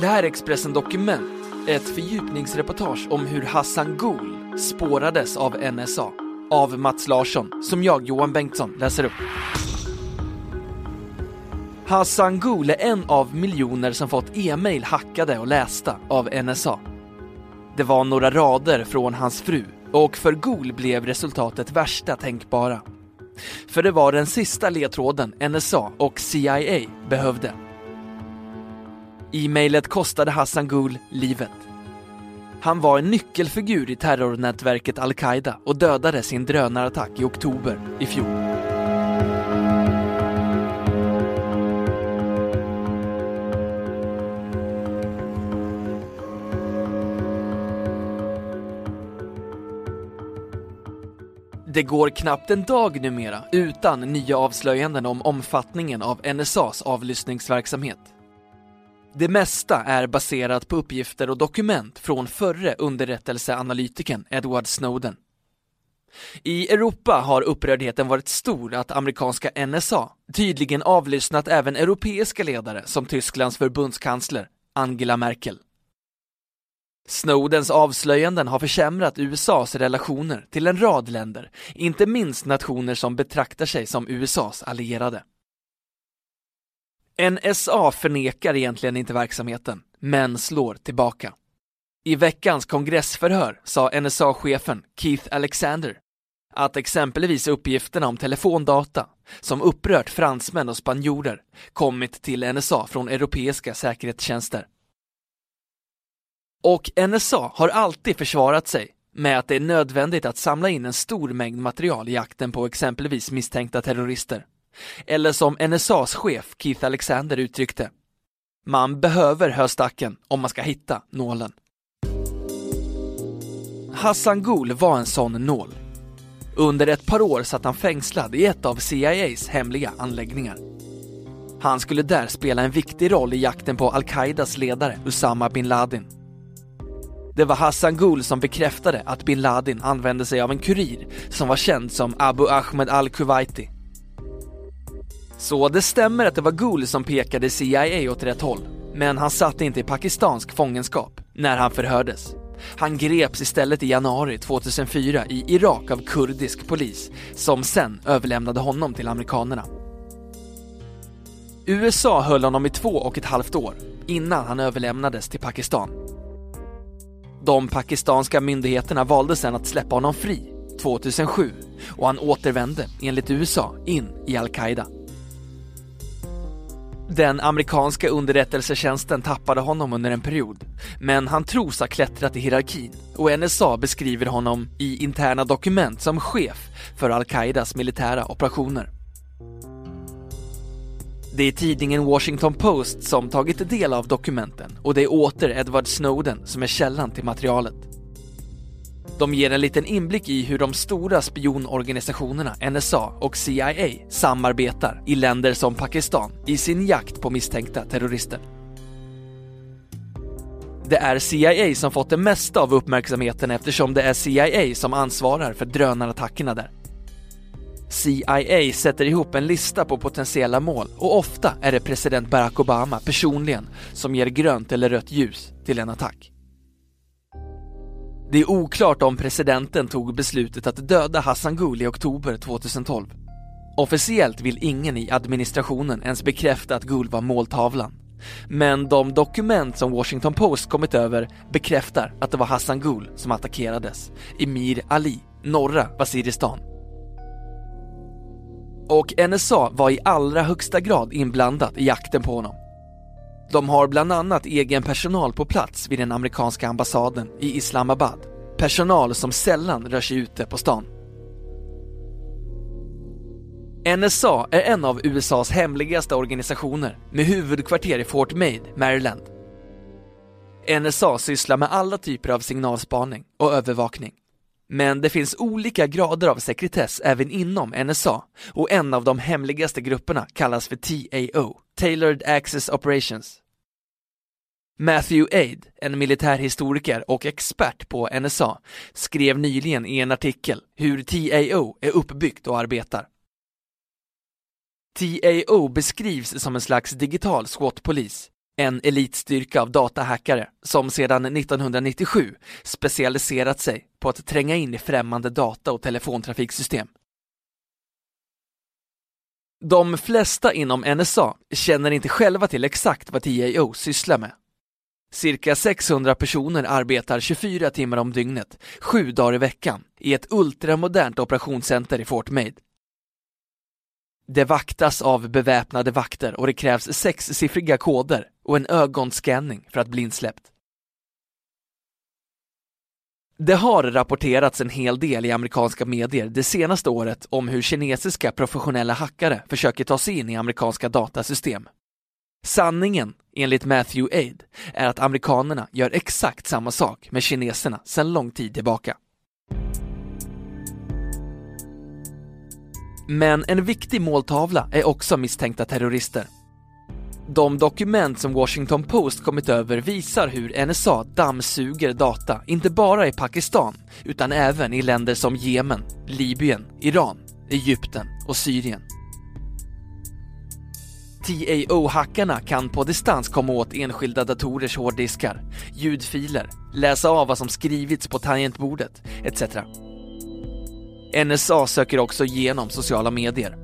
Det här är Expressen Dokument, ett fördjupningsreportage om hur Hassan Gul spårades av NSA. Av Mats Larsson, som jag, Johan Bengtsson, läser upp. Hassan Gul är en av miljoner som fått e-mail hackade och lästa av NSA. Det var några rader från hans fru och för Gul blev resultatet värsta tänkbara. För det var den sista ledtråden NSA och CIA behövde. E-mailet kostade Hassan Gul livet. Han var en nyckelfigur i terrornätverket al-Qaida och dödade sin drönarattack i oktober i fjol. Det går knappt en dag numera utan nya avslöjanden om omfattningen av NSAs avlyssningsverksamhet. Det mesta är baserat på uppgifter och dokument från förre underrättelseanalytikern Edward Snowden. I Europa har upprördheten varit stor att amerikanska NSA tydligen avlyssnat även europeiska ledare som Tysklands förbundskansler Angela Merkel. Snowdens avslöjanden har försämrat USAs relationer till en rad länder, inte minst nationer som betraktar sig som USAs allierade. NSA förnekar egentligen inte verksamheten, men slår tillbaka. I veckans kongressförhör sa NSA-chefen Keith Alexander att exempelvis uppgifterna om telefondata som upprört fransmän och spanjorer kommit till NSA från europeiska säkerhetstjänster. Och NSA har alltid försvarat sig med att det är nödvändigt att samla in en stor mängd material i jakten på exempelvis misstänkta terrorister. Eller som NSAs chef Keith Alexander uttryckte, man behöver höstacken om man ska hitta nålen. Hassan Gul var en sån nål. Under ett par år satt han fängslad i ett av CIAs hemliga anläggningar. Han skulle där spela en viktig roll i jakten på al-Qaidas ledare Usama bin Laden. Det var Hassan Gul som bekräftade att bin Laden använde sig av en kurir som var känd som Abu Ahmed al-Kuwaiti. Så det stämmer att det var Gul som pekade CIA åt rätt håll, men han satt inte i pakistansk fångenskap när han förhördes. Han greps istället i januari 2004 i Irak av kurdisk polis som sen överlämnade honom till amerikanerna. USA höll honom i två och ett halvt år innan han överlämnades till Pakistan. De pakistanska myndigheterna valde sedan att släppa honom fri 2007 och han återvände enligt USA in i al-Qaida. Den amerikanska underrättelsetjänsten tappade honom under en period, men han tros ha klättrat i hierarkin och NSA beskriver honom i interna dokument som chef för al-Qaidas militära operationer. Det är tidningen Washington Post som tagit del av dokumenten och det är åter Edward Snowden som är källan till materialet. De ger en liten inblick i hur de stora spionorganisationerna NSA och CIA samarbetar i länder som Pakistan i sin jakt på misstänkta terrorister. Det är CIA som fått det mesta av uppmärksamheten eftersom det är CIA som ansvarar för drönarattackerna där. CIA sätter ihop en lista på potentiella mål och ofta är det president Barack Obama personligen som ger grönt eller rött ljus till en attack. Det är oklart om presidenten tog beslutet att döda Hassan Gul i oktober 2012. Officiellt vill ingen i administrationen ens bekräfta att Gul var måltavlan. Men de dokument som Washington Post kommit över bekräftar att det var Hassan Gul som attackerades i Mir Ali, norra Waziristan. Och NSA var i allra högsta grad inblandat i jakten på honom. De har bland annat egen personal på plats vid den amerikanska ambassaden i Islamabad. Personal som sällan rör sig ute på stan. NSA är en av USAs hemligaste organisationer med huvudkvarter i Fort Meade, Maryland. NSA sysslar med alla typer av signalspaning och övervakning. Men det finns olika grader av sekretess även inom NSA och en av de hemligaste grupperna kallas för TAO, Tailored Access Operations. Matthew Aid, en militärhistoriker och expert på NSA, skrev nyligen i en artikel hur TAO är uppbyggt och arbetar. TAO beskrivs som en slags digital SWAT-polis, en elitstyrka av datahackare som sedan 1997 specialiserat sig på att tränga in i främmande data och telefontrafiksystem. De flesta inom NSA känner inte själva till exakt vad TIO sysslar med. Cirka 600 personer arbetar 24 timmar om dygnet, sju dagar i veckan, i ett ultramodernt operationscenter i Fort Meade. Det vaktas av beväpnade vakter och det krävs sexsiffriga koder och en ögonscanning för att bli insläppt. Det har rapporterats en hel del i amerikanska medier det senaste året om hur kinesiska professionella hackare försöker ta sig in i amerikanska datasystem. Sanningen, enligt Matthew Aid, är att amerikanerna gör exakt samma sak med kineserna sedan lång tid tillbaka. Men en viktig måltavla är också misstänkta terrorister. De dokument som Washington Post kommit över visar hur NSA dammsuger data, inte bara i Pakistan, utan även i länder som Jemen, Libyen, Iran, Egypten och Syrien. TAO-hackarna kan på distans komma åt enskilda datorers hårddiskar, ljudfiler, läsa av vad som skrivits på tangentbordet, etc. NSA söker också igenom sociala medier.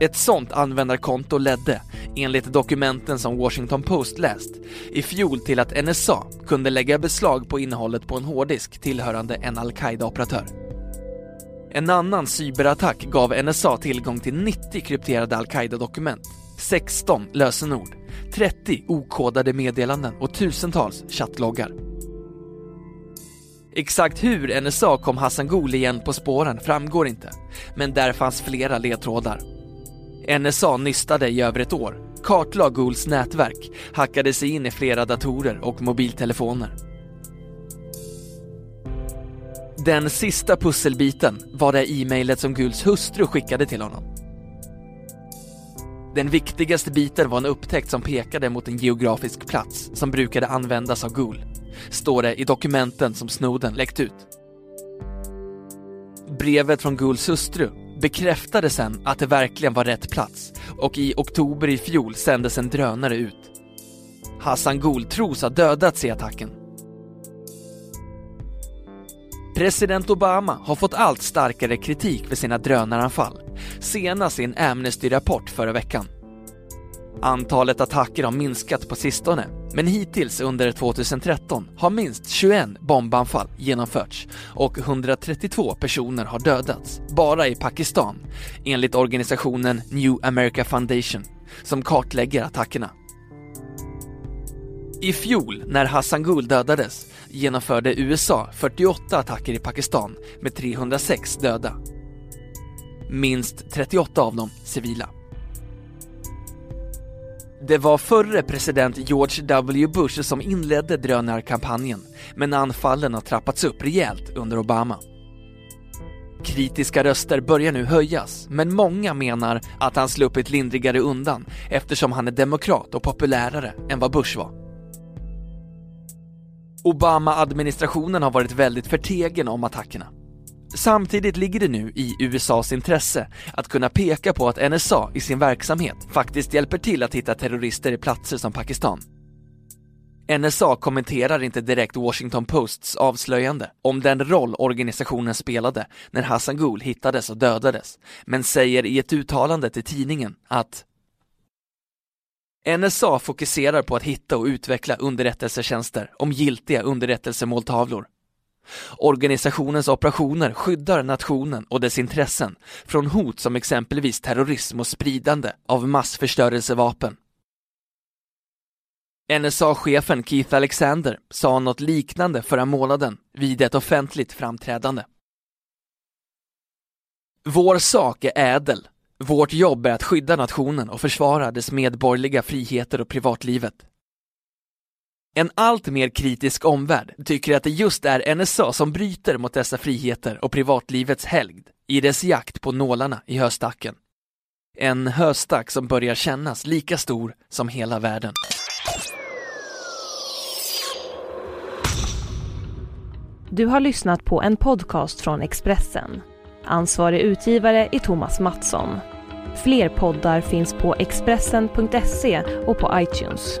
Ett sånt användarkonto ledde, enligt dokumenten som Washington Post läst, i fjol till att NSA kunde lägga beslag på innehållet på en hårddisk tillhörande en al-Qaida-operatör. En annan cyberattack gav NSA tillgång till 90 krypterade al-Qaida-dokument, 16 lösenord, 30 okodade meddelanden och tusentals chattloggar. Exakt hur NSA kom Hassan Gul igen på spåren framgår inte, men där fanns flera ledtrådar. NSA nystade i över ett år, kartlade Guls nätverk, hackade sig in i flera datorer och mobiltelefoner. Den sista pusselbiten var det e-mailet som Guls hustru skickade till honom. Den viktigaste biten var en upptäckt som pekade mot en geografisk plats som brukade användas av Gul står det i dokumenten som Snowden läckt ut. Brevet från Ghouls hustru bekräftade sen att det verkligen var rätt plats och i oktober i fjol sändes en drönare ut. Hassan Gul tros ha dödats i attacken. President Obama har fått allt starkare kritik för sina drönaranfall, senast i en Amnesty-rapport förra veckan. Antalet attacker har minskat på sistone, men hittills under 2013 har minst 21 bombanfall genomförts och 132 personer har dödats, bara i Pakistan, enligt organisationen New America Foundation, som kartlägger attackerna. I fjol, när Hassan Gul dödades, genomförde USA 48 attacker i Pakistan med 306 döda. Minst 38 av dem civila. Det var förre president George W Bush som inledde drönarkampanjen, men anfallen har trappats upp rejält under Obama. Kritiska röster börjar nu höjas, men många menar att han sluppit lindrigare undan eftersom han är demokrat och populärare än vad Bush var. Obama-administrationen har varit väldigt förtegen om attackerna. Samtidigt ligger det nu i USAs intresse att kunna peka på att NSA i sin verksamhet faktiskt hjälper till att hitta terrorister i platser som Pakistan. NSA kommenterar inte direkt Washington Posts avslöjande om den roll organisationen spelade när Hassan Gul hittades och dödades, men säger i ett uttalande till tidningen att NSA fokuserar på att hitta och utveckla underrättelsetjänster om giltiga underrättelsemåltavlor Organisationens operationer skyddar nationen och dess intressen från hot som exempelvis terrorism och spridande av massförstörelsevapen. NSA-chefen Keith Alexander sa något liknande förra månaden vid ett offentligt framträdande. Vår sak är ädel, Vårt jobb är att skydda nationen och försvara dess medborgerliga friheter och privatlivet. En allt mer kritisk omvärld tycker att det just är NSA som bryter mot dessa friheter och privatlivets helgd i dess jakt på nålarna i höstacken. En höstack som börjar kännas lika stor som hela världen. Du har lyssnat på en podcast från Expressen. Ansvarig utgivare är Thomas Mattsson. Fler poddar finns på Expressen.se och på iTunes.